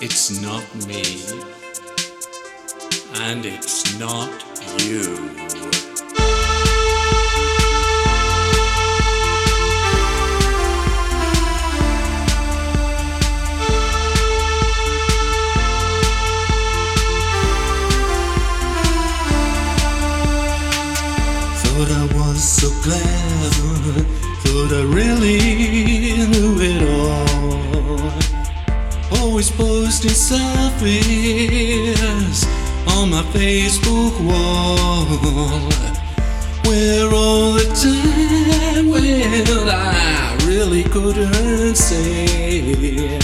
It's not me and it's not you. Thought I was so clever, thought I really knew it all. Always posting selfies on my Facebook wall. Where all the time when I really couldn't say.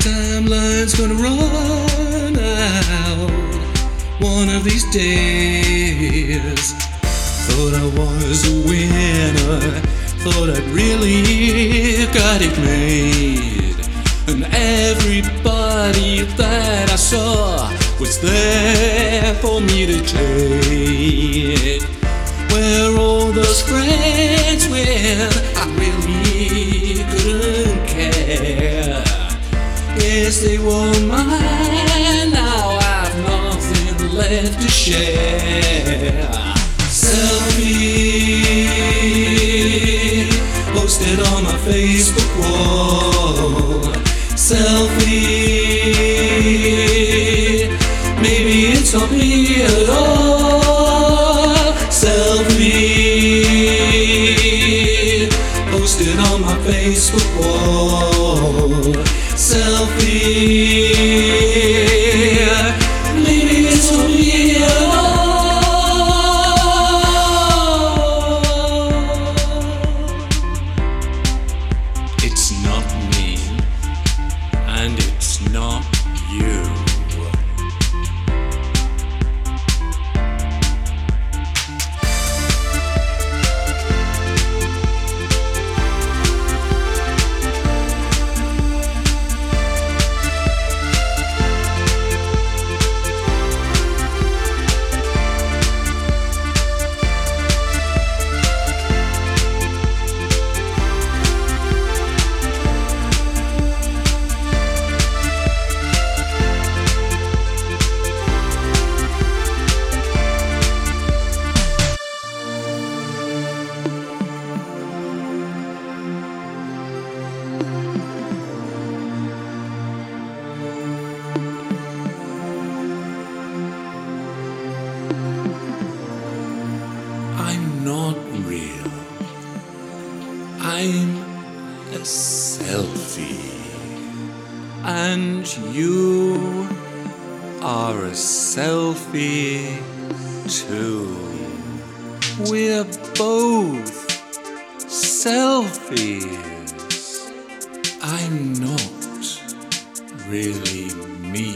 Timeline's gonna run out one of these days. Thought I was a winner, thought I'd really got it made. And everybody that I saw was there for me to take. Where all those friends when I really couldn't care. Yes, they were mine, now I've nothing left to share. Selfie posted on my Facebook wall. Selfie, maybe it's not me at all. Selfie posted on my Facebook wall. Not real. I'm a selfie. And you are a selfie too. We're both selfies. I'm not really me.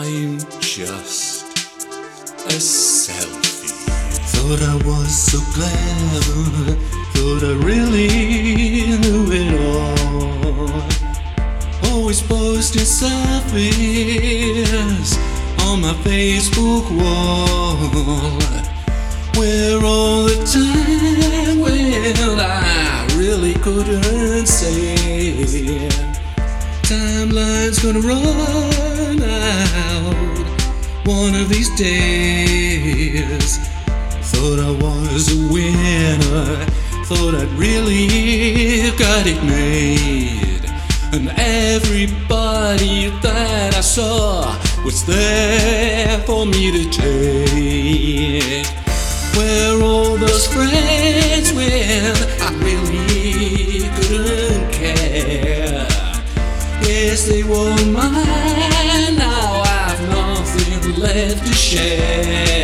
I'm just a selfie. Thought I was so clever, thought I really knew it all. Always posting selfies on my Facebook wall. Where all the time when I really couldn't say. Timeline's gonna run out one of these days. Thought I was a winner, thought I'd really got it made. And everybody that I saw was there for me to take. Where all those friends when I really couldn't care. Yes, they were mine. Now I've nothing left to share.